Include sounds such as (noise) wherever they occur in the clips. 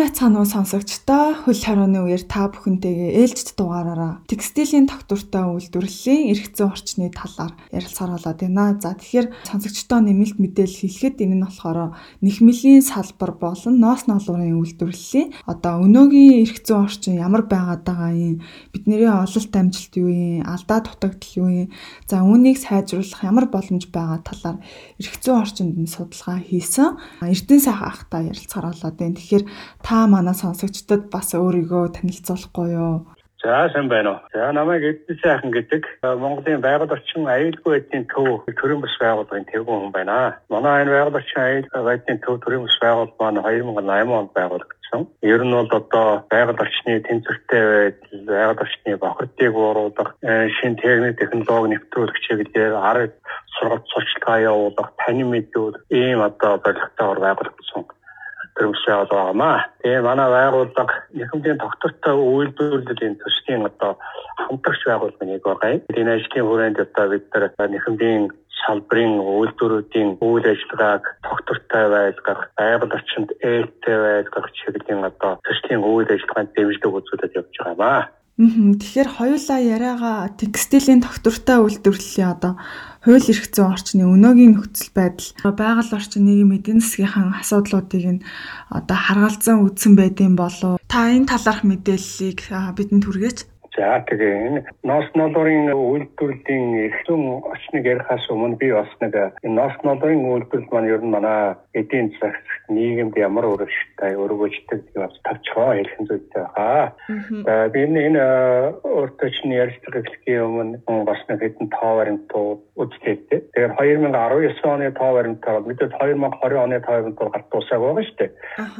Байцгаана уу сонсогчдоо. Хөл хорооны үеэр та бүхэнтэйгээ ээлжид дугаараараа текстилийн тогтвортой үйлдвэрлэлийн зүйн орчны талаар ярилцахаар болоод байна. За тэгэхээр сонсогчдоо нэмэлт мэдээлэл хэлэхэд энэ нь болохоор нэхмэлийн салбар болон ноос ноолуурын үйлдвэрлэлийн одоо өнөөгийн зүйн орчин ямар байгаад байгаа юм? Бидний ололт амжилт юу юм? Алдаа дутагдал юу юм? За үүнийг сайжруулах ямар боломж байгаа талаар зүйн орчинд нь судалгаа хийсэн. Эрдэнэ сайхан ахтай ярилцахаар болоод байна. Тэгэхээр та манай сонсогчдод бас өөрийгөө танилцуулахгүй юу? За сайн байна уу. За намайг Эдэн сайхан гэдэг Монголын байгаль орчин аюулгүй байдлын төв төрийн бас байгууллагын тэргүүн хүн байна. Манай энэ байгаль орчин аюулгүй байдлын төв төрийн бас байгууллага маань 2008 онд байгуулагдсан. Ер нь бол одоо байгаль орчны тэнцвэртэй байдал, байгаль орчны бохирдыг бууруулах, э, шин техник технологи нэвтрүүлэх чиглэлээр арга сургалт сурчлагаа явуулах, танин мэдүүлэх ийм одоо зорилготойгоор байгуулагдсан төрөмсөө бол байгаамаа. Тэгээ манай байгууллага нэхэмжийн тогтвортой үйлдвэрлэлийн төслийн одоо хамтрагч байгууллага нэг байгаа. Энэ ажлын хүрээнд одоо бид нар нэхэмжийн салбарын үйлдвэрүүдийн үйл ажиллагааг тогтвортой байлгах, байгаль орчинд ээлтэй байлгах чиглэлийн одоо төслийн үйл ажиллагаанд дэмжлэг үзүүлээд явж байгаамаа. Тэгэхээр хоёулаа яриагаа текстилийн тогтвортой үйлдвэрлэлийн одоо хууль эрх зүйн орчны өнөөгийн нөхцөл байдал байгаль орчин нийгмийн эдийн засгийн асуудлуудыг нь одоо харгалзан үзсэн байдсан болов та энэ талаарх мэдээллийг бидэнд хүргээч. За тэгээ энэ ноос ноолорын үйлдвэрлэлийн эрхэм очныг ярихаас өмнө би бас нэг энэ ноос ноолорын үйлдвэрлэл маань ер нь манай эдийн засагт нийгэмд ямар өрөвштэй өргөжтэй бас тавчгаа хэлхэн зүйтэй хаа. За би энэ өөртөө чинь ярьцдаг эхлэхийн өмнө бас нэг хэдэн тоо баримтууд үзлээ. Тэгэхээр 2019 оны тоо баримтаар мэдээд 2020 оны тоо баримтаар гарт тусааг байгаа шүү дээ.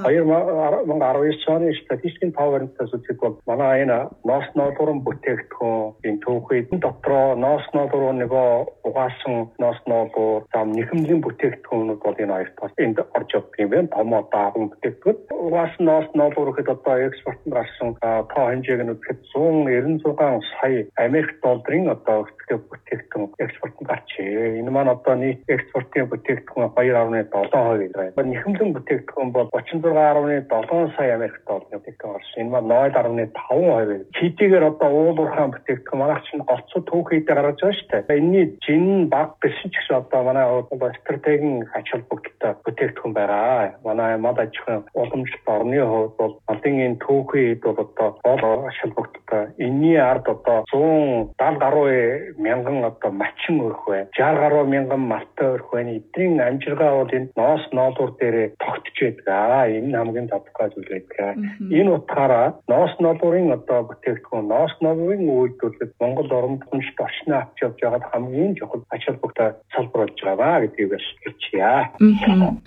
2019 оны статистикийн тоо баримтаас үзэхэд бол манай энэ ноос ноолор уран бүтээгдэхүүн түүхийд дотроо ноос ноолруу нөгөө угаасан ноос ноолруу зам нэхэмлийн бүтээгдэхүүнүүд бол энэ хоёрт бас энд орж явдаг юм байна. Том одоо аган бүтээгдэхүүн угаасан ноос ноолруу гэхэд одоо экспортод гарсан тоо хэмжээг нь үзэхэд 196 сая Америк долларын одоо бүтээгдэхүүн экспортод гарчээ. Энэ маань одоо нийт экспортын бүтээгдэхүүн 2.7% байна. Нэхэмлэн бүтээгдэхүүн бол 36.7 сая Америк долларын бүтээгдэхүүн гарсан. Энэ маань 0.5%. Хэдийгээр одоо уулуурхаан бүтээгдэхүүн манайх чинь голцоо түүхийдээ гаргаж байгаа шүү дээ. Энийний жин баг гэсэн ч гэсэн одоо манай стратегийн ач холбогдолтой бүтээгдэхүүн байгаа. Манай мод аж ахуйн уламжлалт орны хувьд бол малын энэ түүхийд бол одоо гол ач холбогдолтой. Энийний ард одоо 170 гаруй мянган одоо мачин өрх бай. 60 гаруй мянган малтай өрх байна. Эдний амжиргаа бол энэ ноос ноолуур дээр тогтж байдаг. Энэ хамгийн тодорхой зүйл байдаг. Энэ утгаараа ноос ноолуурын одоо бүтээгдэхүүн ноос ноолуурын үйлдвэрлэлд Монгол оронд хүнш орчноо авч явж байгаад хамгийн чухал ач холбогдол салбар болж байгаа гэдгийг хэлчихье.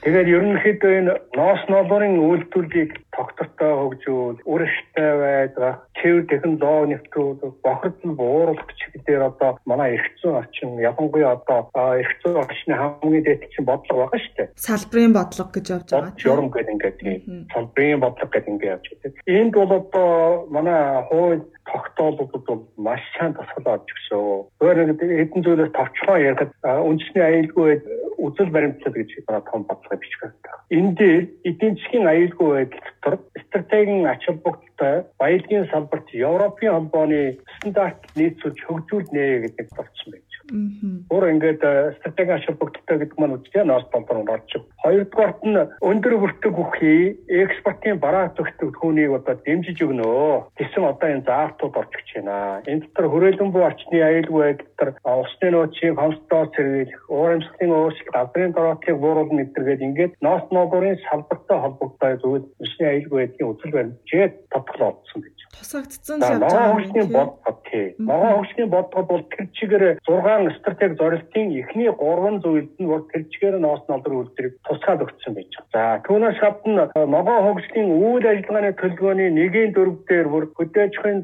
Тэгээд ерөнхийдөө энэ ноос ноолуурын үйлдвэрлэлийг тогтвортой хөгжүүл, үржтэй байдаг, цэвэр технологи нэвтрүүлэх, бохирдол бууруулах чиглэлээр одоо манай эрх зүйн орчин ялангуяа одоо эрх зүйн орчны хамгийн дэд чинь бодлого байгаа шүү дээ. Салбарын бодлого гэж явж байгаа. Журам гэдэг ингээд салбарын бодлого гэдэг ингээд явж байгаа. Энд бол одоо манай хууль тогтоолууд бол маш сайн тусгал орж өгсөн. Өөрөөр хэлбэл хэдэн зүйлээс товчхон ярихад үндэсний аюулгүй үзэл баримтлал гэж байгаа том бодлого бичиж байна. Энэ дээр эдийн засгийн аюулгүй байдал дотор стратегийн ач холбогдолтой баялагын салбарт Европын холбооны стандарт нийцүүлж хөгжүүлнэ гэдэг болцсон байна. Өөр ингээд стратеги ач холбогдолтой гэдэг маань үстэй ноос доллар орж. Хоёрдугаарт нь өндөр бүртэг үхий экспортын бараа зөвхөтгөхүүнийг одоо дэмжиж өгнө. Тэсэн одоо энэ заалтууд орж ирж байна. Энэ дотор хүрээлэн буй орчны аюулгүй дотор усны нөөцийн хомсдоо сэргийлэх, уурамчлалын өөрчлөлт, газрын дороотлыг бууруулах гэдэргээд ингээд ноос ноогуурын салбартай холбогдсон зүйл усны аюулгүй байдлын үзэл олдсон гэж. Тусагдсан явж байгаа юм тийм. Могоо хөгжлийн бодлого бол тэр чигээр 6 стратеги зорилтын эхний 3 зүйлд нь бол тэр чигээр ноос ноолор үйлдвэрийг тусгаад өгсөн байж байгаа. За түүнээс гадна могоо хөгжлийн үйл ажиллагааны төлөвлөгөөний нэгийн дөрв дээр бүр хөдөөжхийн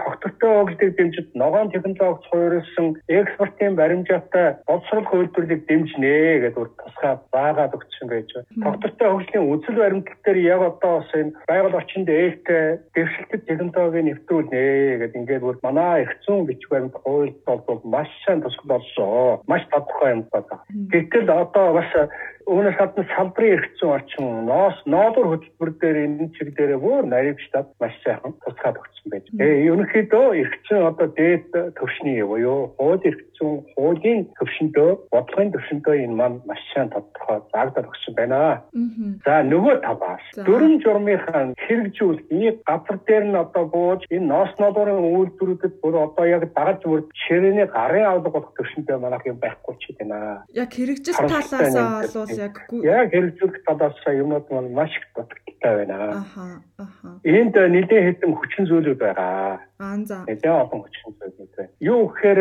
тогтвортой хөгжлийг дэмжиж ногоон технологи суурилсан экспортын баримжаатай боловсрол үйлдвэрлэлийг дэмжинэ гэдэг тусгаад заагаад өгсөн байж байгаа. Тогтвортой хөгжлийн үзэл баримтлал дээр яг одоо бас энэ байгаль орчинд ээлтэй дэвшилтэд технологийн нэвтрүүлнэ гэдэг ингээд бүр манай их зүүн бичиг баримт хуульд бол маш сайн тусгал болсон. Маш тодорхой юм байна. Гэтэл одоо бас Үүнээс гадна салбарын эрхцэн орчин ноос ноодор хөтөлбөр дээр энэ чиг дээр бүр наривчлаад маш сайхан туцгаад өгсөн байж. Тэгээ ерөнхийдөө эрхцэн одоо дээд төвшний буюу хууль эрхцэн хуулийн төвшөндөө бодлогын төвшөндөө энэ маань маш сайн тодорхой заагдаад өгсөн байна. За нөгөө талаас дөрөн журмынхаа хэрэгжүүлэх газар дээр нь одоо бууж энэ ноос ноодорын үйлдвэрүүдэд бүр одоо яг дагаж бүр ширээний гарын авдаг болох төвшөндөө манайх юм байхгүй ч гэдэг. Яг хэрэгжил талаас бол яг яг хэрэгжүүлэх талаас юмуд маань маш их дутагдaltaй байна. Аха аха. Энд нэлээд хэдэн хүчин зүйлүүд байгаа. Аа за. Нэлээд олон хүчин байна. Юу гэхээр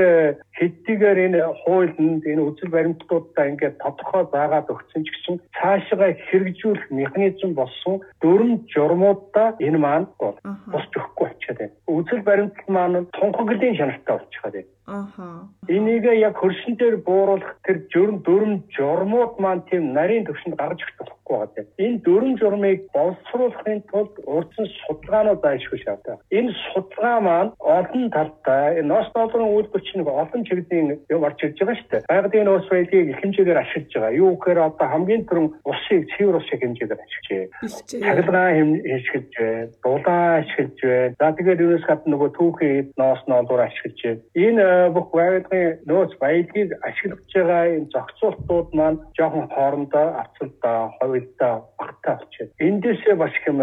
хэдийгээр энэ хуулинд энэ үзэл баримтлуудаа ингээд тодорхой заагаад өгсөн ч гэсэн цаашгаа хэрэгжүүлэх механизм болсон дөрвөн журмуудаа энэ маань босч өгөхгүй болчиход байна. Үзэл баримтлал маань тунхаглын шанартай болчиход байна. Аха. Энийг яг хөршин дээр бууруулах тэр журм дөрвөн журмууд маань тийм нарийн төвшөнд гарч ирэх болохгүй байгаа. Энэ дөрвөн журмыг боловсруулахын тулд урдсан судалгаанууд айлшгүй шаардлагатай. Энэ судалгаа маань олон талтай ноос долларын үйлдвэрчнийг олон чиглэлийн юм орж ирж байгаа шүү дээ. Байгалийн нөөц баялагийг их хэмжээгээр ашиглаж байгаа. Юу гэхээр одоо хамгийн түрүүн усыг цэвэр усыг хэмжээгээр ашиглаж байна. Цахилгаан ашиглаж байна. Дулаан ашиглаж байна. За тэгээд юунаас гадна нөгөө түүхий ноос ноолоор ашиглаж байна. Энэ бүх байгалийн нөөц баялагийг ашиглаж байгаа энэ зохицуултууд маань жоохон хоорондоо авцалдаа, ховлдоо багтаа болчиход. Эндээсээ бас хэм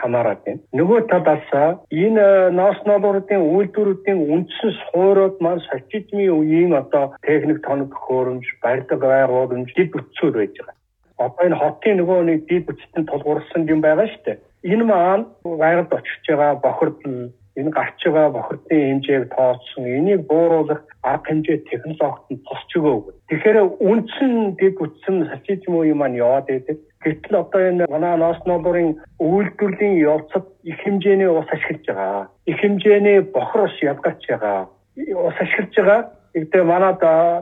хамаарат байна. Нөгөө талаас энэ ноос ноолуудын үйлдвэрүүдийн үндсэн суурьуд маань социализмын үеийн одоо техник тоног төхөөрөмж, барилга байгууламж дэд бүтцүүд байж байгаа. Одоо энэ хотын нөгөө нэг дэд бүтцийн тулгуурсан юм байгаа шүү дээ. Энэ маань байгальд очиж байгаа бохирдол энэ гарч байгаа бохирдын хэмжээг тооцсон энийг бууруулах арга хэмжээ технологид нь тусч өгөөг. Тэгэхээр үндсэн дэд бүтсэн социализм үеийн маань яваад байдаг. Гэтэл одоо энэ манай ноос ноолорын үйлдвэрлэлийн явцад их хэмжээний ус ашиглаж байгаа. Их хэмжээний бохор ус ялгаач байгаа. Ус ашиглаж байгаа. Игдээ манад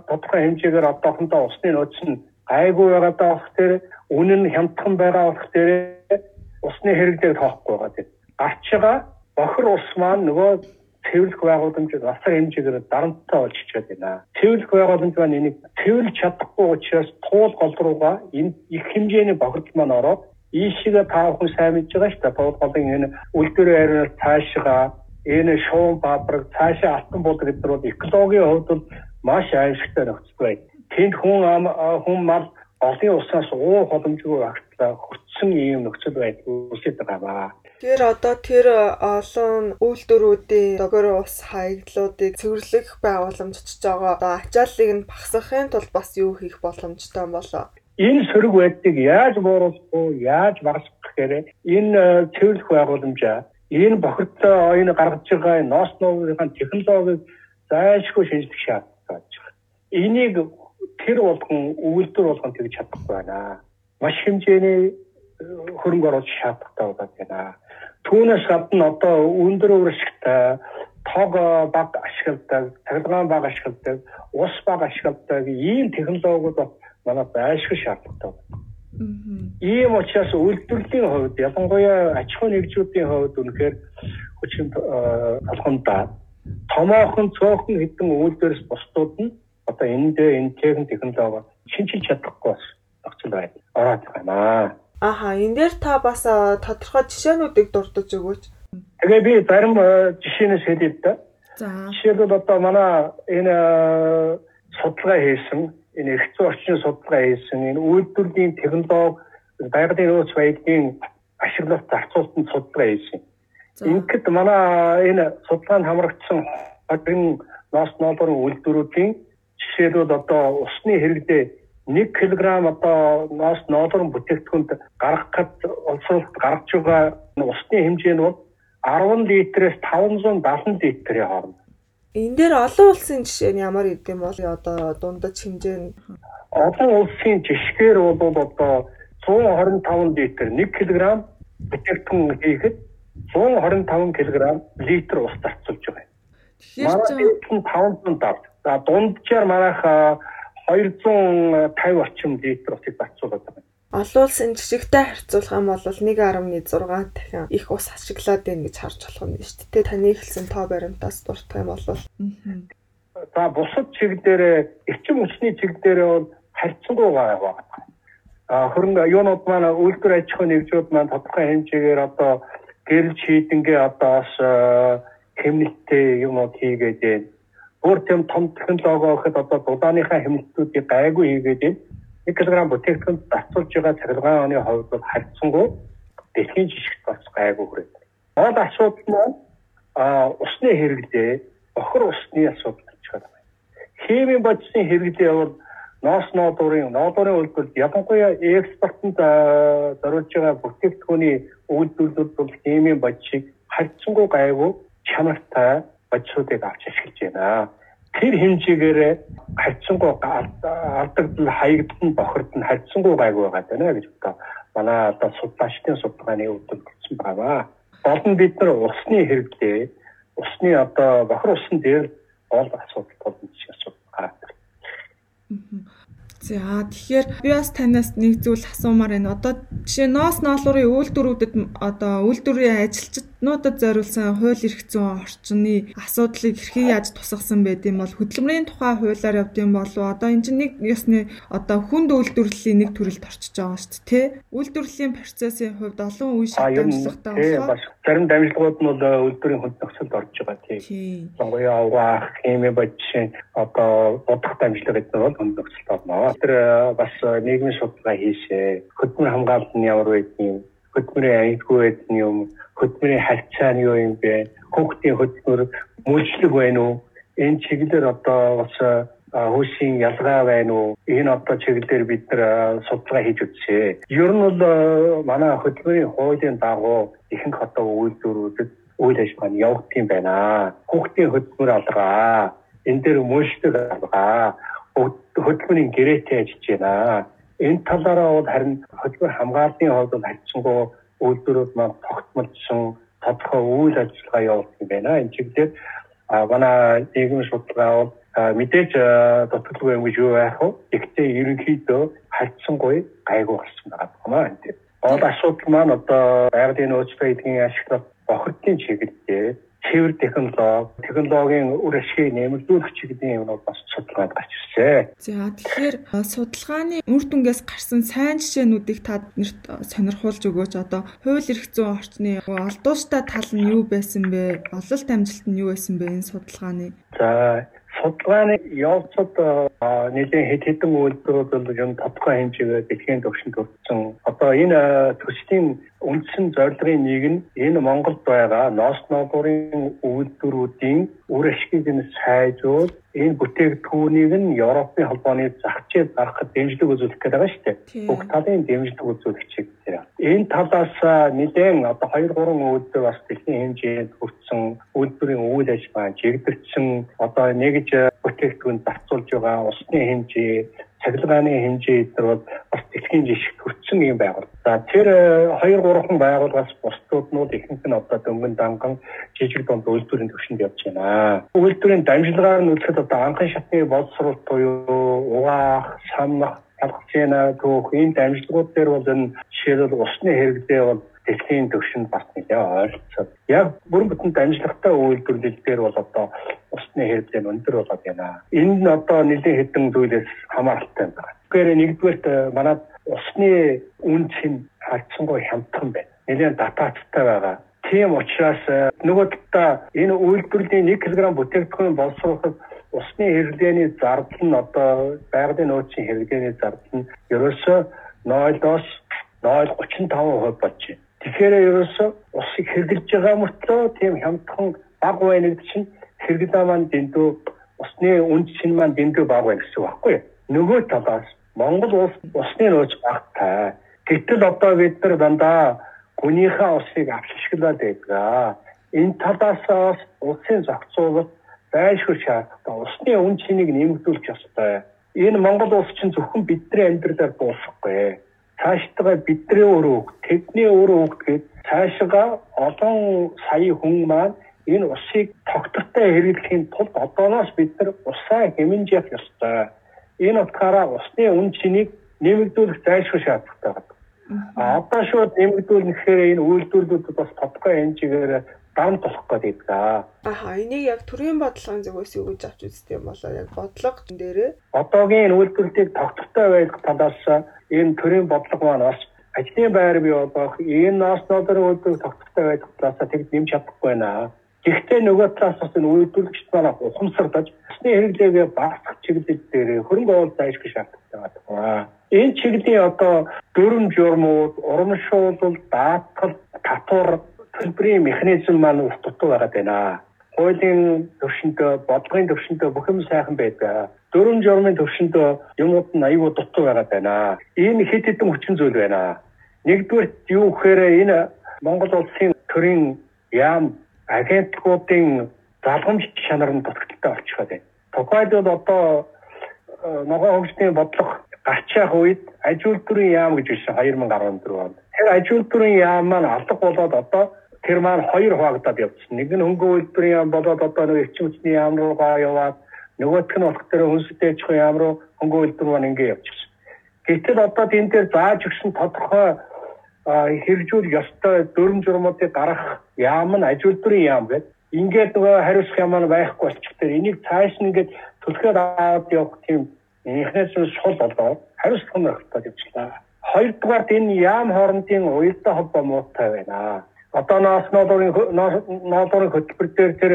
тодорхой хэмжээгээр одоохондоо усны нөөц нь гайгүй байгаа даа тэр үнэн хямдхан байгаа болох тэр усны хэрэглээг тоохгүй байгаа. Гарч байгаа бохор ус маань нөгөө цэвэрлэх байгууламж насар хэмжээгээр дарамттай болж чад байна. Цэвэрлэх байгууламж маань энийг цэвэрлж чадахгүй учраас туул гол руугаа энэ их хэмжээний бохирдол маань ороод ийшээгээ та бүхэн сайн мэдж байгаа шүү дээ. Туул голын энэ үйлдвэрийн ариунаас цаашгаа энэ шуун баабраг цаашаа алтан бул гэдэр бол экологийн хувьд бол маш аимшигтай нөхцөл байна. Тэнд хүн хүн мал олон уснаас уух боломжгүй агтлаа хүртсэн ийм нөхцөл байдал үүсэж байгаа. Тэгэхээр одоо тэр олон үйлдвэрүүдийн догор ус хаягдлуудыг цэвэрлэх байгууламж очиж байгаа. Одоо ачааллыг нь багасгахын тулд бас юу хийх боломжтой болоо? Энэ сөрөг байдлыг яаж бууруулах вэ? Яаж багасгах гэхээр энэ цэвэрлэх байгууламжаа энэ бохирдтой оюун гаргаж байгаа ноос нуурын технологиг зайлшгүй шинжлэх шаардлагатай байна. Энийг тэр болгон үйлдвэр болгон тэгж чадахгүй байна. Маш хэмжээний хөрөнгө оруулалт шаардлагатай болоод байна. Түүнээс гадна одоо өндөр өршөлттэй тог баг ашигладаг, цахилгаан баг ашигладаг, ус баг ашигладаг ийм технологиуд манай байшгүй шаардлагатай байна. Ийм учраас үйлдвэрлэлийн хувьд ялангуяа аж ахуй нэгжүүдийн хувьд үнэхээр хүчин толгомдоо томоохон цөөхөн хэдэн үйлдвэрс бусдууд нь одоо эндээ энэ техник технологи шинжилж чадахгүй бас нөхцөл байдал ороод байна. Аха, энэ дээр та бас тодорхой жишээнүүдийг дурдж өгөөч. Тэгээ би зарим жишээнээс хэлье да. За. Жишээлбэл одоо манай энэ судалгаа хийсэн, энэ эрх зүйн орчин судалгаа хийсэн, энэ үйлдвэрлэлийн технологи байгалийн нөөц баялагын ашиглалт зарцуулалтанд судалгаа хийсэн. Ингээд манай энэ судалгаанд хамрагдсан хадын ноос ноолорын үйлдвэрүүдийн жишээлбэл одоо усны хэрэглээ 1 кг одоо ноос ноолорын бүтээгдэхүүнд гаргахад олсуулалт гарч байгаа усны хэмжээ нь бол 10 литрээс 570 литрийн хооронд. Энэ дээр олон улсын жишээ нь ямар идэм бол одоо дундаж хэмжээ нь олон улсын жишгээр бол одоо 125 литр 1 кг бүтээгдэхүүн хийхэд 125 кг литр ус зарцуулж байгаа. Тэгэхээр 570. За дунджаар манайх 250 орчим литр усыг зарцуулаад байгаа. Олон улсын жижигтэй харьцуулах юм бол 1.6 дахин их ус ашиглаад байна гэж харж болох юм шүү дээ. Таны хэлсэн тоо баримтаас дуртах юм бол. За бусад чиглэлээр эрчим хүчний чиглэлээр бол харьцангуй байгаа. А хөрөнгө юунууд маань үйлдвэр аж ахуйн нэгжүүд маань тодорхой хэмжээгээр одоо гэрэл шийдэнгээ одоо бас хэмнэлттэй юмуд хийгээд байна. Өөр тийм том технологи гэхэд одоо дулааныхаа хэмнэлтүүдийг гайгүй хийгээд байна. 1 кг бүтээгдэхүүн зарцуулж байгаа цахилгаан оны хувьд бол харьцангуй дэлхийн жишгт бас гайгүй хүрээд. Гол асуудал нь а усны хэрэглээ, бохор усны асуудал гэж байна. Химийн бодисын хэрэглээ бол ноос ноодурын ноодурын үйлдвэрт ялангуяа экспортод зориулж байгаа бүтээгдэхүүний үйлдвэрлэлд бол химийн бодисыг харьцангуй гайгүй чанартай бодисуудыг авч ашиглаж байна. Тэр хэмжээгээр харьцангуй алдагдал хаягдсан бохирд нь харьцангуй гайгүй байгаа даа гэж одоо манай одоо судлаачдын судалгааны үүдэл гэсэн байгаа. Болон бид нар усны хэрэглээ усны одоо бохир усан дээр гол асуудал болно гэж асуудал гараад За тэгэхээр би бас танаас нэг зүйл асуумаар байна. Одоо жишээ ноос ноолуурын үйлдвэрүүдэд одоо үйлдвэрийн ажилчднуудад зориулсан хууль эрх зүйн орчны асуудлыг хэрхэн яаж тусгасан байд юм бол хөдөлмөрийн тухай хуулиар явд юм болов одоо энэ чинь нэг ёсны одоо хүнд үйлдвэрлэлийн нэг төрөлд орчиж байгаа шүү дээ. Үйлдвэрлэлийн процессын хувьд олон үе шиг дамжлагтай болохоор зарим дамжлагууд нь бол үйлдвэрийн хүнд нөхцөлд орж байгаа тийм. Сонгоёо авах, хими бодис одоо бодох дамжлага гэдэг нь бол хүнд нөхцөлд орно тэр э, бас э, нийгмийн судалгаа хийшээ. Хөдөлмөр хамгаалалт нь ямар байдгийг, хөдөлмөрийн аюулгүй байдгийн юм, хөдөлмөрийн харьцаа нь юу юм бэ? Хүүхдийн хөдөлмөр мөлчлөг байна уу? Энэ чиглэлээр одоо бас хөөсийн ялгаа байна уу? Энэ одоо чиглэлээр бид нар судалгаа хийж үзье. Ер нь бол манай хөдөлмөрийн хуулийн дагуу ихэнх одоо үйлдвэрүүдэд үйл ажиллагаа нь явагдах юм байна. Хүүхдийн хөдөлмөр алгаа, энэ дээр мөлчлөг алгаа хөдөлмөрийн гэрээтэй ажиллаж байна. Энэ талаараа бол харин хөдөлмөр хамгааллын хувьд бол харьцангуй үйлдвэрүүд маань тогтмолсон тодорхой үйл ажиллагаа явуулсан байна. Энэ чиглэлээр манай нийгмийн судалгаа бол мэдээж дутагдaltaй юм гэж юу яах вэ? Гэхдээ ерөнхийдөө харьцангуй гайгүй болсон байгаа байна энэ. Гол асуудал маань одоо байгалийн нөөцтэй эдгийн ашиглах бохирдын чиглэлээр цэвэр технологи, технологийн үр ашгийг нэмэгдүүлэх чиглэлийн юмнууд бас судалгаанд гарч ирсэн. За тэгэхээр судалгааны үр дүнгээс гарсан сайн жишээнүүдийг та нарт сонирхуулж өгөөч. Одоо хууль эрх зүйн орчны алдууштай тал нь юу байсан бэ? Ололт амжилт нь юу байсан бэ энэ судалгааны? За судалгааны явцад нэлийн хэд хэдэн үйлдвэрүүд бол юм тодорхой хэмжээгээр дэлхийн түвшинд хүрсэн. Одоо энэ төслийн үндсэн зорилгын нэг нь энэ Монголд байгаа ноос ноогуурын үйлдвэрүүдийн үр ашгийг нь сайжруул энэ бүтээгдэхүүнийг нь Европын холбооны зах зээл гаргахад дэмжлэг үзүүлэх гэдэг байгаа шүү дээ. Бүх талын дэмжлэг үзүүлэх чиглэлээр. Энэ талаас нэгэн одоо 2 3 үйлдвэр бас дэлхийн хэмжээнд хүрсэн үйлдвэрийн үйл ажиллагаа чигдэрсэн одоо нэгж бүтээгдэхүүн зарцуулж байгаа усны хэмжээ цахилгааны хэмжээ эдгээр бол дэлхийн жишгт хүрсэн юм байгуул. За тэр 2 3 хан байгууллагаас бусдууд ихэнх нь одоо дөнгөн данган жижиг дунд үйлдвэрийн төвшөнд явж байна. Үйлдвэрийн дамжлагаар нь үзэхэд одоо анхан шатны боловсруулалт буюу угаах, самнах, талхацына түүх энэ дамжлагууд дээр бол энэ жишээлбэл усны хэрэглээ бол дэлхийн төвшөнд бас нэлээ ойролцоо. Яг бүрэн бүтэн дамжлагтай үйлдвэрлэл дээр бол одоо усны хэрэглээ нь өндөр болоод байна. Энэ нь одоо нэлээд хэдэн зүйлээс хамааралтай байна. Тэгэхээр нэгдүгээрт манай усны үн чинь харьцангуй хямдхан байна. Нэлээд датааттай байгаа. Тийм учраас нөгөө талдаа энэ үйлдвэрлэлийн 1 кг бүтээгдэхүүн боловсруулахад усны хэрэглээний зардал нь одоо байгалийн нөөцийн хэрэглээний зардал нь ерөөсөө 0-оос 0.35% болж байна. Тэгэхээр ерөөсөө усыг хэрэглэж байгаа мөртлөө тийм хямдхан бага байна гэдэг чинь хэрэглээ маань дэндүү усны үн чинь маань дэндүү бага байна гэсэн үг байхгүй юу? Нөгөө талаас Монгол улс усны нөөц багтай. Гэтэл одоо бид нар дандаа гүнийхээ усыг авчиршглаад байдаг. Энэ талаас бас улсын зохицуулалт байшгүй шаардлагатай. Усны үн чинийг нэмэгдүүлэх ёстой. Энэ Монгол улс чинь зөвхөн бидний амьдралаар дуусахгүй цаашдаа бидний өөрөө үг, тэдний өөрөө үг гээд цаашгаа олон сая хүн маань энэ усыг тогтвортой хэрэглэхийн тулд одооноос бид нар усаа хэмнэж явах ёстой. Энэ утгаараа усны үн чинийг нэмэгдүүлэх зайлшгүй шаардлагатай байна. А одоо шууд нэмэгдүүлнэхээр энэ үйлдвэрлэлүүд бас тодорхой хэмжээгээр дан болох гэдэг. Аха энийг яг төрийн бодлогын зүгээс юу гэж авч юм болоо яг бодлого дээрээ одоогийн үйлдвэрлэлийг тогтвортой байх талаас энэ төрийн бодлого маань бас ажлын байр бий болох энэ наснуудын үйлдвэрлэл тогтвортой байх талаас тэгж нэмж чадахгүй байна. Гэхдээ нөгөө талаас бас энэ үйлдвэрлэгчд маань ухамсарлаж усны хэрэглээгээ багасгах чиглэл дээр хөрөнгө оруулалт ажиглах шаардлагатай байна. Энэ чиглэлийн одоо дөрвөн журмууд, урамшуулал, даатгал, татвар төлбөрийн механизм маань ус дутуу байгаад байна. Хуулийн төвшөндөө, бодлогын төвшөндөө бүх юм сайхан байдаг. Дөрвөн журмын төвшөндөө юмуд нь аюул дутуу байгаад байна. Энэ хэд хэдэн хүчин зүйл байна. Нэгдүгээр юу гэхээр энэ Монгол улсын төрийн яам агентлагуудын залгамж чанар нь дутагдaltaй болчиход байна. Тухайлбал одоо э, ногоон хөгжлийн бодлого гарч явах үед аж үйлдвэрийн яам гэж байсан 2014 онд. Тэр аж үйлдвэрийн яам маань алга болоод одоо тэр маань хоёр хуваагдаад явчихсан. Нэг нь хөнгөн үйлдвэрийн яам болоод одоо нэг эрчим хүчний яам руугаа яваад нөгөөх нь болох тэр хүнстэй аж ахуйн яам руу хөнгөн үйлдвэр маань ингэ явчихсан. Гэтэл одоо энэ дээр зааж өгсөн тодорхой хэрэгжүүл ёстой дөрм журмуудыг гаргах яам нь аж үйлдвэрийн яам гэдэг. Ингээд нөгөө хариуцах юм байхгүй болчих. Тэр энийг цааш нь ингээд түлхээд аваад явах тийм инхнээс сул болоод хариуцлага нь өгөхөд явчихлаа. Хоёрдугаард энэ яам хоорондын уялдаа холбоо муутай байна одоо нас ноолын хөтөлбөр дээр тэр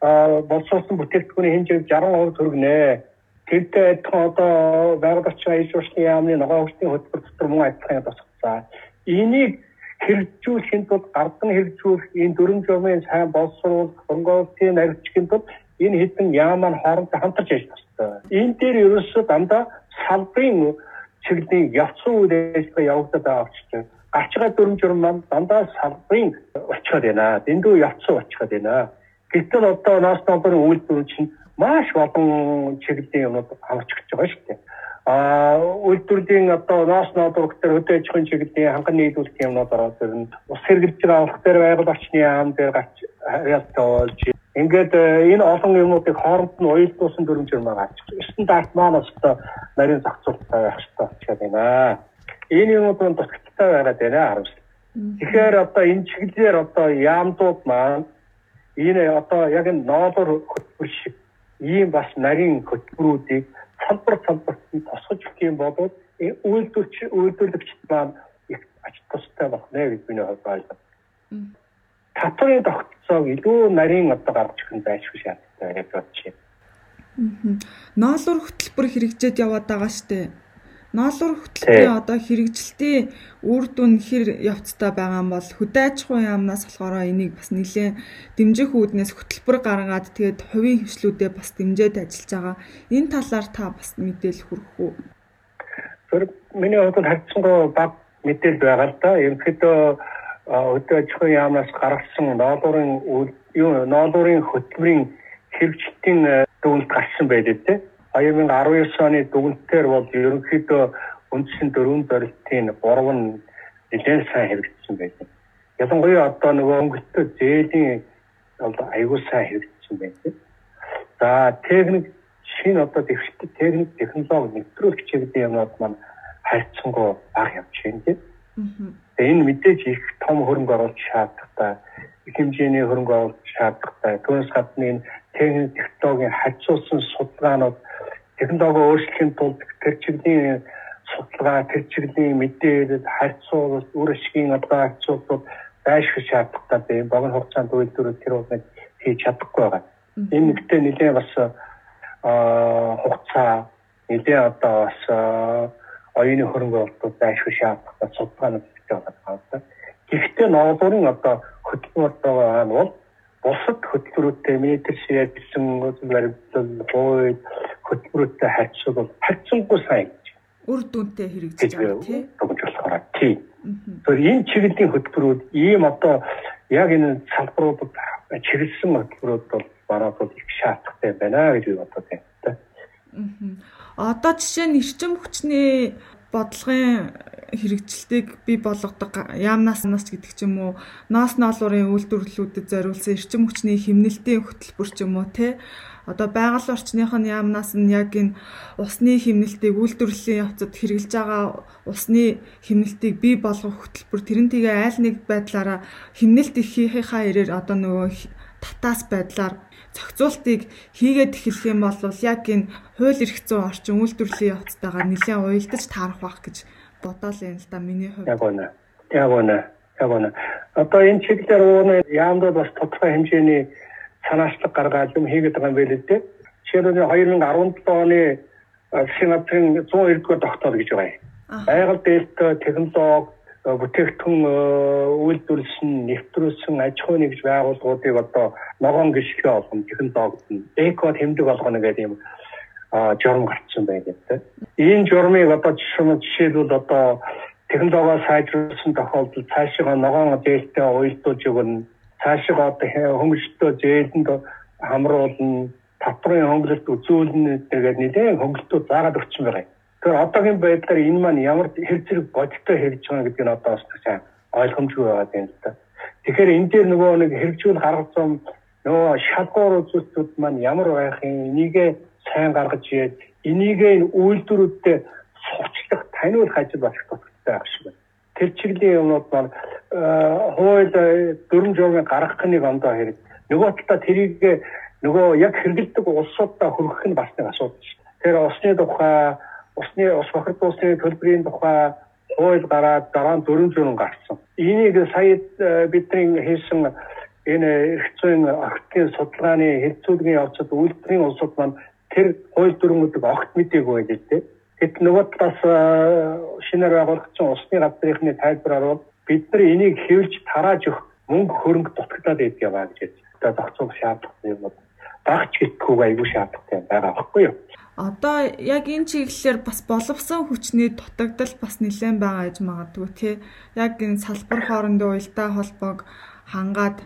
боловсруулсан бүтээгдэхүүний хэмжээ 60% төргнэ. Тэртэй адилхан одоо байгаль орчин аял жуулчны яамны ногоон хөтөлбөр дотор мөн адилхан тусгацсан. Энийг хэрэгжүүлэхэд тулд гардан хэрэгжүүлэх энэ дөрвөн журмын сайн боловсруулах, хөнгөлтийн арилжихын тулд энэ хэдэн яам маань хоорондоо хамтарч ажиллах хэрэгтэй. Энэ дээр ерөөсөө дандаа салбарын чиглэлийн явцсан үйл ажиллагаа явагдаад байгаа учраас гарч байгаа дүрм журм маань дандаа салбарын очиход байна. Дэндүү явцсан очиход байна. Гэтэл одоо нас номбрын үйлдвэр чинь маш олон чиглэлийн юмуд авч гэж байгаа шүү дээ. А үйлдвэрлэлийн одоо номбр дээр хөдөө аж ахуйн чиглэлийн ханган нийлүүлэх юмнууд ороод ирнэ. Ус хэрэгжилж авах дээр байгаль орчны яам дээр гарч харьяалтай болж Ингээд э, энэ олон юмнуудыг хооронд нь уялдуулсан дүрм журмаа гарч. Стандарт маань өстой нарийн зохицуулалттай байх хэрэгтэй болчиход байна. Энэ юмуд нь тусгацтай байгаад байна харамсал. Тэгэхээр одоо энэ чиглэлээр одоо яамдууд маань энэ одоо яг энэ ноолор хөтөлбөр шиг ийм бас нарийн хөтөлбөрүүдийг салбар салбарт нь тусгаж өгөх юм бол үйлдвэрч үйлдвэрлэгчд маань их ач тустай болох нэ гэж миний хувьд ойлгоо. Татварын тогтцоог илүү нарийн одоо гаргаж нь байшгүй шаардлагатай гэж бодож байна. Ноолор хөтөлбөр хэрэгжээд яваад байгаа штеп ноолуур хөтөлбөрийн одоо хэрэгжилтийн үр дүн хэр явцтай байгаа юм бол хөдөө аж ахуйн яамнаас болохоор энийг бас нэлээд дэмжих үүднээс хөтөлбөр гаргаад тэгээд хувийн хвшлүүдээ бас дэмжиж ажиллаж байгаа. Энэ талаар та бас мэдээлэл хүргэх үү? Тэр миний хувьд харьцангуй баг мэдээлэл байгаа л да. Ерөнхийдөө хөдөө аж ахуйн яамнаас гаргасан ноолуурын юу ноолуурын хөтөлбөрийн хэрэгжилтийн дүгнэлт гарсан байлээ те. 2019 оны дүгнэлтээр бол ерөнхийдөө үндсэн дөрвөн зорилтын 3 нь нэлээд сайн хэрэгжсэн байдаг. Ялангуяа одоо нөгөө өнгөтэй зээлийн одоо аягүй сайн хэрэгжсэн байдаг. За техник шинэ одоо дэвшилт техник технологи нэвтрүүлэх чиглэлийн юмнууд маань хайцсангүй баг явж байна тийм. Тэгээ энэ мэдээж их том хөрөнгө оруулалт шаардлагатай, их хэмжээний хөрөнгө оруулалт шаардлагатай. Түүнээс гадна энэ техник технологийн хажуусан судалгаанууд технологи өөрчлөхийн тулд тэр чиглэлийн судалгаа, тэр чиглэлийн мэдээлэл, харьцуулалт, үр ашигын одоо харьцуулбал байшгүй шаардлагатай байна. Богино хугацаанд үйлдвэрүүд тэр бол хийж чадахгүй байгаа. Энэ нэгтээ нэлээд бас аа хугацаа нэлээд одоо бас оюуны хөрөнгө оруулалт байшгүй шаардлагатай судалгаанууд хийж байгаа. Гэхдээ ноолуурын одоо хөтөлбөр байгаа нь бол бусад хөтөлбөрүүдтэй метр ширээдсэн баримтлал хууль хөтөлбөрүүдтэй харьцуулбал харьцангуй сайн. Үр дүнтэй хэрэгжиж байгаа тийм. Тэгж болохоор тийм. Тэгэхээр энэ чиглэлийн хөтөлбөрүүд ийм одоо яг энэ салбаруудад чиглэсэн хөтөлбөрүүд бол манай бол их шаардлагатай байна гэж би бодод байна. Одоо жишээ нь эрчим хүчний бодлогын хэрэгжилтийг бий болгодог яамнаас нас гэдэг ч юм уу ноос ноолуурын үйлдвэрлэлүүдэд зориулсан эрчим хүчний химнэлтийн хөтөлбөр ч юм уу те одоо байгаль орчных нь яамнаас нь яг энэ усны химнэлтийг үйлдвэрлэлийн явцад хэрэгжилж байгаа усны химнэлтийг бий болгох хөтөлбөр тэрэн тэгээ айл нэг байдлаараа химнэлт их хийхийнхаа ирээр одоо нөгөө татаас байдлаар зохицуултыг хийгээд эхлэх юм бол яг энэ хууль эрх зүйн орчин үйлдвэрлэлийн явцтайгаар нэлээд уялдаж таарах байх гэж бодоол юм л да миний хувьд. Яг үнэ. Яг үнэ. Яг үнэ. Одоо энэ чиглэлээр ууны яамдад бас тодорхой хэмжээний санаачлаг гаргаад юм хийгээд байгаа юм байл дээ. Жишээлбэл 2017 оны Сингапурын 190 дугаар тогтоол гэж байгаа юм. Байгаль дээлтэй технологи бүтээгдэхүүн үйлдвэрлэсэн, нэвтрүүлсэн аж ахуйн нэгж байгууллагуудыг одоо ногоон гიშгэ болгоно, технологид нь эко тэмдэг болгоно гэдэг юм журам гарцсан байдаг тийм. Энэ журмыг одоо жишээлбэл одоо технологио сайжруулсан тохиолдолд цаашаа ногоон дээлтэй уялдуулж өгнө цаашаа одоо хөнгөлөлтөө зээлэнд хамруулна татврын хөнгөлөлт үзүүлнэ тэгээд нэлээд хөнгөлөлтөө заагаад өгсөн байгаа юм. Тэгэхээр одоогийн байдлаар энэ маань ямар хэр зэрэг бодиттой хэрэгж байгаа гэдэг нь одоо бас сайн ойлгомжгүй байгаа юм л та. Тэгэхээр энэ дээр нөгөө нэг хэрэгжүүл гаргасан нөгөө шалгуур үзүүлэлтүүд маань ямар байх юм энийг сайн гаргаж ийээд энийг үйлдвэрүүдэд сурчлах таниулах ажил болох тустай байх шиг байна тэр чиглийн юмнууд маань хууль дөрөн журмын гаргах нэг ондоо хэрэг. Нөгөө талаа тэрийг нөгөө яг хэрэгэлдэг улсуудаа хөргөх нь бас нэг асуудал шүү. Тэр усны тухай, усны ус бохирдол усны төлбөрийн тухай хууль гараад дараа нь дөрөн журам гарсан. Энийг сая бидний хийсэн энэ эрхцэн охтын судалгааны хэлцүүлгийн явцад үйлдвэрийн улсууд маань тэр хууль дүрмүүдийг огт мэдээгүй байдаг тийм Гэт нөгөө талаас шинээр байгуулагдсан усны газрынхны тайлбараар бол бид нар энийг хэвлж тарааж өгөх мөнгө хөрөнгө дутагдаад байдаг юм аа гэж одоо зохицуулах шаардлагатай юм бол багч гэдэггүй аюул шаардлагатай байгаа байхгүй юу? Одоо яг энэ чиглэлээр бас боловсон хүчний дутагдал бас нэлээд байгаа гэж магадгүй тий. Яг энэ салбар хоорондын уялдаа холбоог хангаад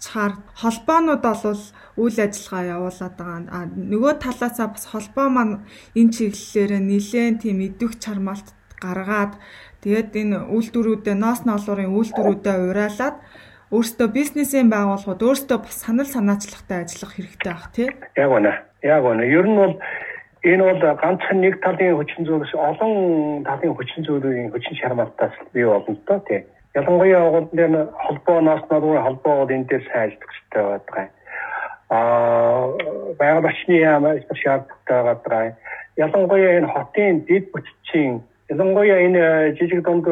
ажиллачаар холбоонууд бол үйл ажиллагаа явуулаад байгаа. А нөгөө талаасаа бас холбоо маань энэ чиглэлээр нэлээд тийм идэвх чармаалт гаргаад тэгээд энэ үйлдвэрүүдэд ноос ноолуурын үйлдвэрүүдэд уриалаад өөрсдөө бизнесийн байгууллагууд өөрсдөө бас санал санаачлахтай ажиллах хэрэгтэй байх тий. Яг үнэ. Яг үнэ. Ер нь бол энэ бол ганцхан нэг талын хүчин зүйлс олон талын хүчин зүйлийн хүчин шармалтаас бий болно то тий. Ялангуяа энэ холбооноос нөрөө холбоо бол энэ дээр сайн ажиллах хэрэгтэй байдаг аа байгаль орчны яам шаардлагатай байгаа. Ялангуяа энэ хотын дэд бүтцийн ялангуяа энэ жижиг дунд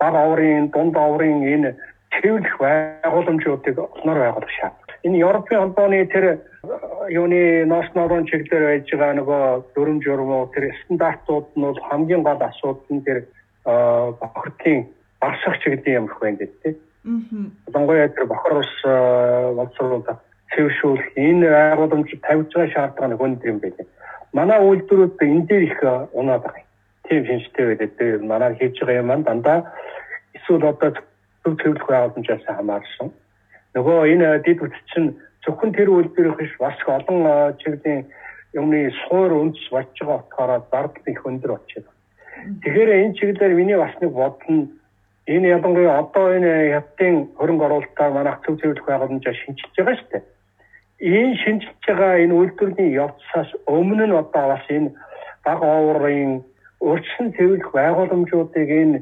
баг оврын дунд оврын энэ цэвэрлэх байгууламжуудыг олноор байгуулах шаардлага. Энэ Европын холбооны тэр юуны ноос норон чиглэлээр байж байгаа нөгөө дүрм журмуу тэр стандартууд нь бол хамгийн гол асуудал нь тэр бохирдлын багсах чиглэлийн юм их байна гэдэг. Аа. Ялангуяа тэр бохор ус боловсруулах цэвэршүүлэх энэ байгууламж тавьж байгаа шаардлага нь хүнд юм байлээ. Манай үйлдвэрүүд энэ дээр их унаад байгаа. Тийм шинжтэй байдаг. Тэр манай хийж байгаа юм дандаа эсвэл одоо төв цэвэрлэх байгууламжаас хамаарсан. Нөгөө энэ дид үтч чинь зөвхөн тэр үйлдвэрийнх биш бас олон чиглэлийн юмны суур үндэс болж байгаа утгаараа зардал их өндөр очив. Тэгэхээр энэ чиглэлээр миний бас нэг бодол нь энэ ялангуяа одоо энэ хятадын хөрөнгө оруулалтаар манайх төв цэвэрлэх байгууламжаа шинжилж байгаа шүү дээ энэ шинжилж байгаа энэ үйлдвэрийн явцаас өмнө нь одоо бас энэ баг оврын өрчсөн цэвэрлэх байгууламжуудыг энэ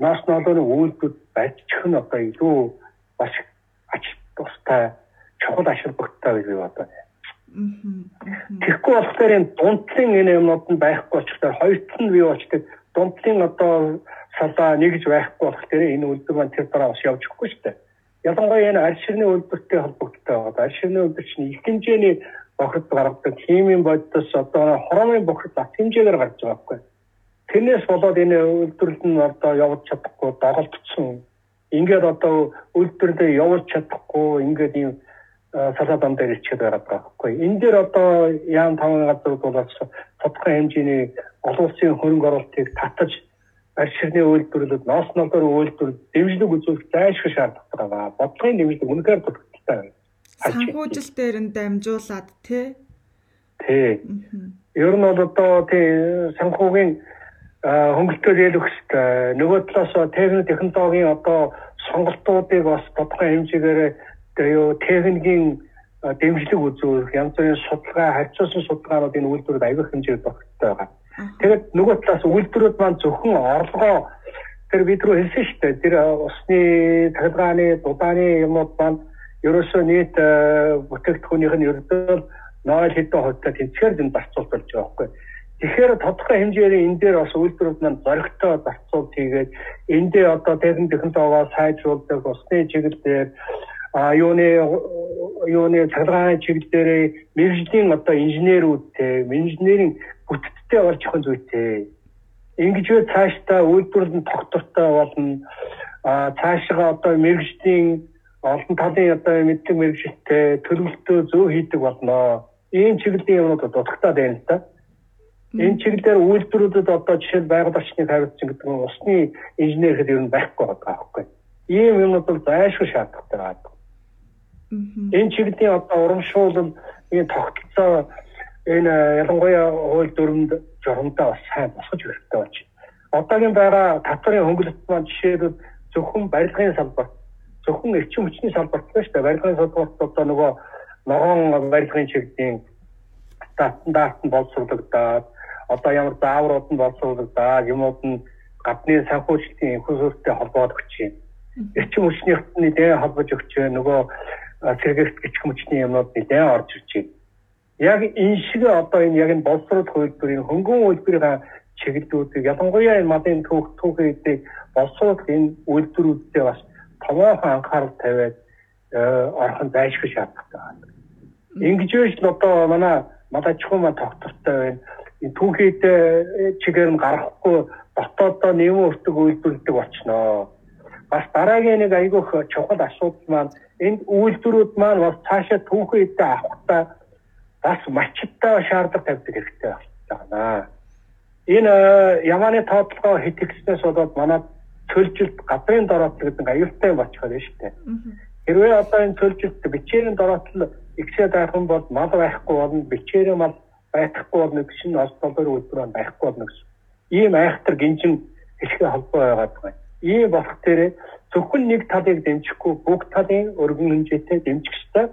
нас ноолооны үйлдвэр барьчих нь одоо илүү бас ач тустай чухал ашиг бүгдтэй гэж би бодоо. Тэгэхгүй болохоор энэ дундлын энэ юмнууд нь байхгүй очихдоор хоёрт нь бий болчдаг дундлын одоо салаа нэгж байхгүй болохоор энэ үйлдвэр маань тэр дараа бас явж өгөхгүй шүү дээ ялангуяа энэ аль ширний үйлдвэртэй холбогдтой байгаа. Аль ширний үйлдвэр чинь их хэмжээний бохирд гаргадаг. Химийн бодис одоо хормын бохирд ат хэмжээгээр гарч байгаа байхгүй. Тэрнээс болоод энэ үйлдвэрлэл нь одоо явж чадахгүй доголдсон. Ингээд одоо үйлдвэрлэлээ явуулж чадахгүй ингээд ийм салаа дам дээр ичгээд байгаа байхгүй. Энэ дээр одоо яам таван газрууд бол тодорхой хэмжээний олон улсын хөрөнгө оруулалтыг татаж арширны үйлдвэрлэлд ноос ногоор үйлдвэрлэл дэмжлэг үзүүлэх зайлшгүй шаардлагатай байгаа. Бодлогын дэмжлэг үнэхээр дутагдaltaй байна. Санхүүжил дээр нь дамжуулаад тий. Тий. Ер нь бол одоо тий санхүүгийн хөнгөлтөөр хэрэгтэй. Нөгөө талаас техник технологийн одоо сонголтуудыг бас тодорхой хэмжээгээр юу техникийн дэмжлэг үзүүрэх янз бүрийн судалгаа, харьцуулсан судалгаанууд энэ үйлдвэрүүд аягүй хэмжээнд тогттой байгаа. Тэгээд нөгөө талаас үйлдвэрүүд маань зөвхөн орлогоо тэр бид рүү хэлсэн шүү дээ. Тэр усны цахилгааны, дудааны юмуд маань ерөөсөө нийт бүтээгдэхүүнийх нь ердөө 0 хэдэн хувьтай тэнцээр зэн зарцуулж болж байгаа байхгүй. Тэгэхээр тодорхой хэмжээгээр энэ дээр бас үйлдвэрүүд маань зоригтой зарцуулт хийгээд эндээ одоо техник технологиогоо сайжруулдаг усны чиглэлээр а юуны юуны цахилгааны чиглэлээр мэрэгжлийн одоо инженерүүдтэй инженерийн бүтцтэй болж ахын зүйтэй. Ингэж вэ цаашдаа үйлдвэрлэл нь тогтвортой болно. а цаашгаа одоо мэрэгжлийн олон талын одоо мэддэг мэрэгжлтэй төлөвлөлтөө зөө хийдэг болно. Ийм чиглэлийн юмнууд дутагтаад байна л да. Энэ чиглэлээр үйлдвэрүүдэд одоо жишээ байгаль орчныг хариуцсан гэдэг нь усны инженер хэд ер нь байхгүй байгаа байхгүй. Ийм юмнууд бол зайлшгүй шаардлагатай байгаа. Энэ чиглэлийн одоо урамшуулал энэ тогтолцоо энэ ялангуяа хууль дүрмд журамдаа бас сайн босгож хэрэгтэй болж байна. Одоогийн байгаа татварын хөнгөлөлт маань жишээлбэл зөвхөн барилгын салбар, зөвхөн эрчим хүчний салбарт байна шүү дээ. Барилгын салбарт одоо нөгөө ногоон барилгын чиглэлийн стандарт нь боловсруулагдаад одоо ямар зааврууд нь боловсруулагдаад юмуд нь гадны санхүүжилтийн инфраструктуртэй холбоод өгч юм. Эрчим хүчнийхний дэ холбож өгч нөгөө сэргэгт гिचх мөчний юмнууд нэлээд орж ирж байна. Яг энэ шиг одоо энэ яг энэ боловсрол хөлбөрийн хөнгөн үйлдвэрийн чиглэлүүдийг ялангуяа энэ малын түүх түүхийдийг боловсрол энэ үйлдвэрүүдтэй бас томоохон анхаарал тавиад орхон зайлшгүй шаардлагатай байна. Ингэж биш л одоо манай малажхан маа тогтвортой байна. Энэ түүхийд чигээр нь гарахгүй дотооддоо нэмэн өртөг үйлдвэрлэдэг болчихноо. Бас дараагийн нэг айгүйх чухал асуудал маань энэ үйлдвэрүүд маань бас цаашаа түүхэн эдээ авахтаа бас мачтаа шаардлага тавьдаг хэрэгтэй байна. Энэ ямааны тоотлогоо хэтгснээс болоод манай цөлжилт гадрын дороотлол гэдэг аюултай болчиход байна шүү дээ. Хэрвээ одоо энэ цөлжилт бичээрийн дороотлол ихсээд байх юм бол мал байхгүй болно, бичээрийн мал байхгүй болно гэсэн нь олж доллар үйлдвэр байхгүй болно гэсэн. Ийм айхтар гинжин хэлхээ холбоо байгаад байна. Ийм болох тэрэ зөвхөн нэг талыг дэмжихгүй бүгд талын өргөн хэмжээтэй дэмжих ёстой.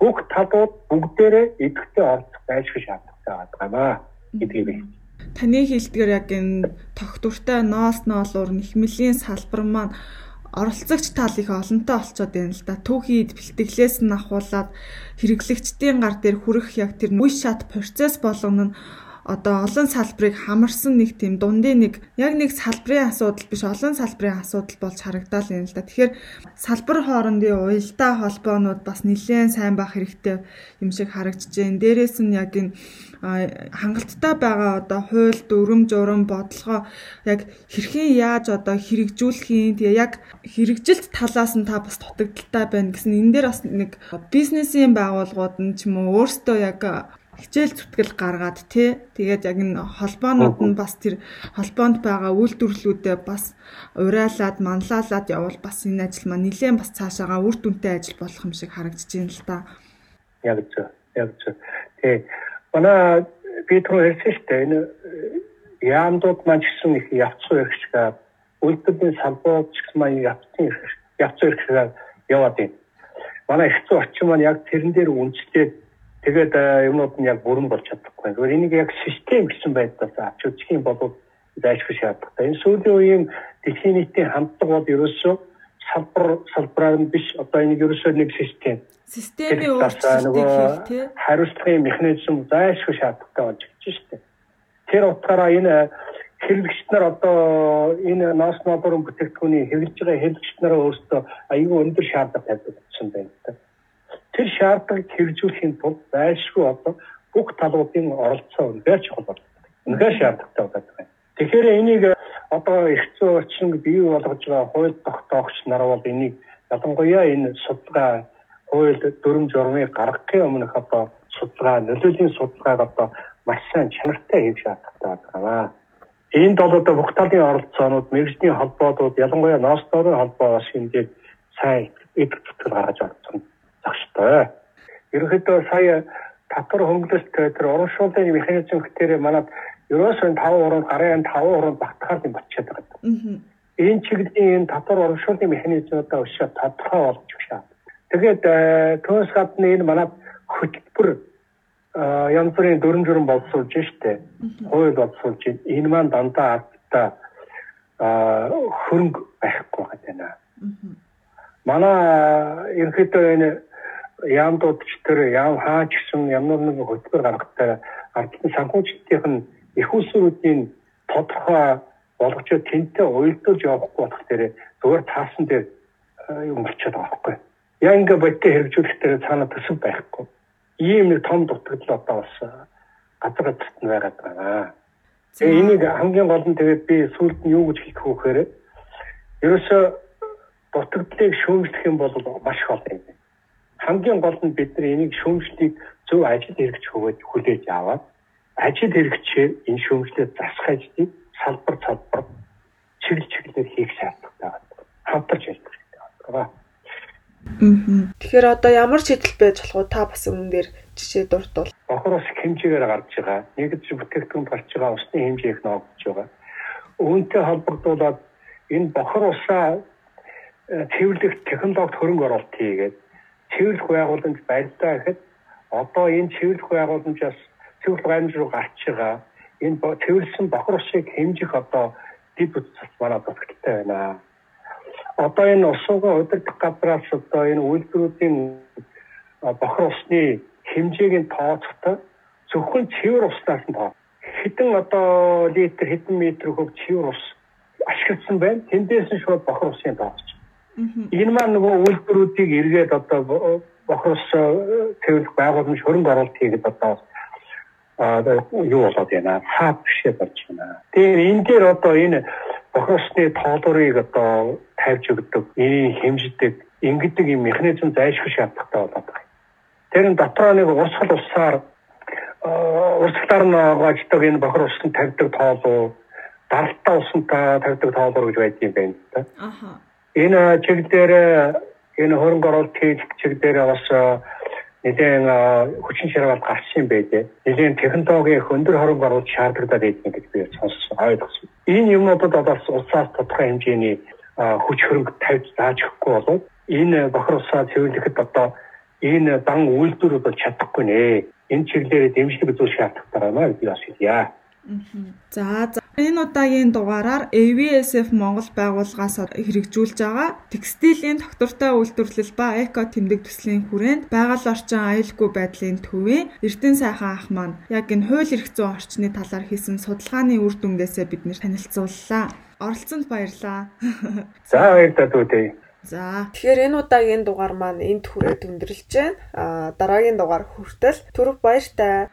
Бүгд талууд бүгдээрээ идэвхтэй оролцох байлшгүй шаардлагатай байгаа гэдгийг би Таны хэлдгээр яг энэ тогтвортой ноос ноолуур нэхмэлийн салбар маань оролцогч тал их олонтой болцоод байна л да. Түүхийд бэлтгэлээс нь ахуулаад хэрэглэгчдийн гар дээр хүрэх яг тэр үе шат процесс болгоно нь одоо олон салбарыг хамарсан нэг тийм дундын нэг яг нэг салбарын асуудал биш олон салбарын асуудал болж харагдал юм л да. Тэгэхээр салбар хоорондын уялдаа холбоонууд бас нэлээд сайн байх хэрэгтэй юм шиг харагдаж байна. Дээрээс нь яг энэ хангалттай байгаа одоо хууль дүрм журам бодлогоо яг хэрхэн яаж одоо хэрэгжүүлэхийн тэгээ яг хэрэгжилт талаас нь та бас дутагдaltaй байна гэсэн энэ дээр бас нэг бизнесийн байгууллагууд нь ч юм уу өөрсдөө яг хичээл зүтгэл гаргаад тий тэгээд яг энэ холбоонууд нь бас тэр холбоонд байгаа үйлдвэрлэлүүдэд бас урайлаад манлайлаад явал бас энэ ажил маань нэлээд бас цаашаага үр дүнтэй ажил болох юм шиг харагдаж байна л да. Яг зөв. Яг зөв. Тэгээ манай Петро дээ энэ яамдууд маань гэсэн их явцсан их шиг үйлдвэрлэлийн салбарууд ч гэсэн маань явцсан явцсан их шиг яваад байна. Манай их зүйн орчин маань яг тэрэн дээр үндэслээд Тэгээд юмнууд нь яг бүрэн болж чадахгүй. Зүгээр энийг яг систем гэсэн байдлаас авч үзэх юм бол зайлшгүй шаардлагатай. Энэ сүүлийн үеийн дэлхийн нийтийн хандлагууд ерөөсөө салбар салбараар нь биш одоо энийг ерөөсөө нэг систем. Системийн тий. Хариуцлагын механизм зайлшгүй шаардлагатай болж шүү дээ. Тэр утгаараа энэ хэрэглэгч нар одоо энэ ноос нодорын бүтээгдэхүүний хэрэглэж байгаа хэрэглэгч нараа өөрсдөө аюул өндөр шаардлага тавьдаг болсон байна тэр шаардлагыг хэрэгжүүлэхийн тулд зайлшгүй одоо бүх талуудын оролцоо үнээр чухал байна. Үнээр шаардлагатай байна. Тэгэхээр энийг одоо их зүйн орчин бий болгож байгаа хууль тогтоогч нар бол энийг ялангуяа энэ судалгаа хууль дүрм журмыг гаргахын өмнөх одоо судалгаа нөлөөлийн судалгааг одоо маш сайн чанартай хийх шаардлагатай байна. Энд бол одоо бүх талын оролцоонууд, мэрэгжлийн холбоодууд, ялангуяа ноос дорын холбоо бас хэмжээд сайн эд зүтгэл гаргаж орсон зогстой. Ерөнхийдөө сая татвар хөнгөлөлт тэр урамшууллын механизм гэтээр манай ерөөсөө 5 уран гарын 5 уран багтахаар юм болчиход байгаа. Энэ чиглэлийн энэ татвар урамшууллын механизмуудаа өшөө тодорхой болж байна. Тэгээд түүнээс гадна энэ манай хөтөлбөр янз бүрийн дүрм журм боловсруулж штэ. Хууль боловсруулж энэ маань дандаа ардтаа хөрөнгө байхгүй байна. Манай ерөнхийдөө энэ яам дуудч төр яам хаач гэсэн ямар нэг хөтөлбөр гаргахтаа ардын санхүүжилтийн нь их усруудын тодорхой болгочоо тэнтэй уйлдуулж явахгүй болох дээр зүгээр таасан дээр юм болчиход байгаа байхгүй. Яа ингээ бодтой хэрэгжүүлэх дээр цаана төсөв байхгүй. Ийм нэг том дутагдал одоо бас газар газарт нь байгаад байна. Тэгээ энийг хамгийн гол нь тэгээд би сүүлд нь юу гэж хэлэх вэ гэхээр ерөөсө дутагдлыг шүүмжлэх юм бол маш их олон юм. Хамгийн гол нь бид нар энийг шүүмжлэхийг зөв ажил хэрэгч хөвөж хүлээж аваад ажил хэрэгчээр энэ шүүмжлэлд засах ажлыг салбар салбар чиглэл чиглэлээр хийх шаардлагатай байна. Хамтарч ажиллах хэрэгтэй байна. Тэгэхээр одоо ямар шийдэл байж болох вэ? Та бас өмнө дээр жишээ дурдвал. Бохор ус хэмжээгээр гарч байгаа. Нэгдэж бүтээгдэхүүн болж байгаа усны хэмжээ их ногдож байгаа. Үүнтэй холбогдуулаад энэ бохор усаа э, цэвэрлэх технологид хөрөнгө оруулалт хийгээд цэвэрлэх байгууламж барьдаа гэхэд одоо энэ цэвэрлэх байгууламжаас цэвэрлэх гамж руу гарч байгаа энэ цэвэрлсэн бохор усыг хэмжих одоо дэд үтс манай дутагдaltaй байна. Одоо энэ усуугаа удирдах газраас одоо энэ үйлдвэрүүдийн бохор усны хэмжээг нь тооцохдоо зөвхөн цэвэр уснаас нь тоо. Хэдэн одоо литр хэдэн метр хөв цэвэр ус ашигласан байна. Тэндээс нь шууд бохор усын тооцож. Энэ маань нөгөө үйлдвэрүүдийг эргээд одоо бохор ус цэвэрлэх байгууламж хөрөнгө оруулалт хийгээд одоо а юу болоод байна хаа бишээ болж байна. Тэгэхээр энэ дээр одоо энэ бохорсны тоолорыг одоо тавьж өгдөг, энэ хэмждэг, ингэдэг юм механизм зайлшгүй шаардлагатай болоод байна. Тэр нь дотроо нэг урсгал усаар урсгалаар нь гаждаг энэ бохор усны тавьдаг тоолоо даралтаа усантай тавьдаг тоолоо гэж юм байна та. Энэ чиглэлээр энэ хөрөнгө оруулалт хийх чиглэлээр бас нэгэн хүчин шаргал гарсан юм байлээ. Нэгэн технологийн өндөр хорог оруулах шаардлагатай байдаг гэж би сонссон ойлгосон. Энэ юмнуудад одоо улсаас тодорхой хэмжээний хүч хөрөнгө тавьж зааж өгөхгүй болоод энэ бохор усаа цэвэрлэхэд одоо энэ дан үйлдвэрүүд бол чадахгүй нэ. Энэ чиглэлээр дэмжлэг үзүүлэх шаардлагатай байна гэж би бас хэлье. За энэ удаагийн дугаараар AVSF Монгол байгууллагаас хэрэгжүүлж байгаа текстилийн тогтвортой үйлдвэрлэл ба эко тэмдэг төслийн хүрээнд байгаль орчин аюулгүй байдлын төвийн Эрдэнэ сайхан ах маань яг энэ хууль эрх зүйн орчны талаар хийсэн судалгааны үр дүнгээсээ биднэр танилцууллаа. Оролцсонд баярлалаа. (laughs) За баярлалаа дүүдээ. За тэгэхээр энэ удаагийн дугаар маань энд хүрээд өндөрлж байна. А дараагийн дугаар хүртэл түрэг баяртай.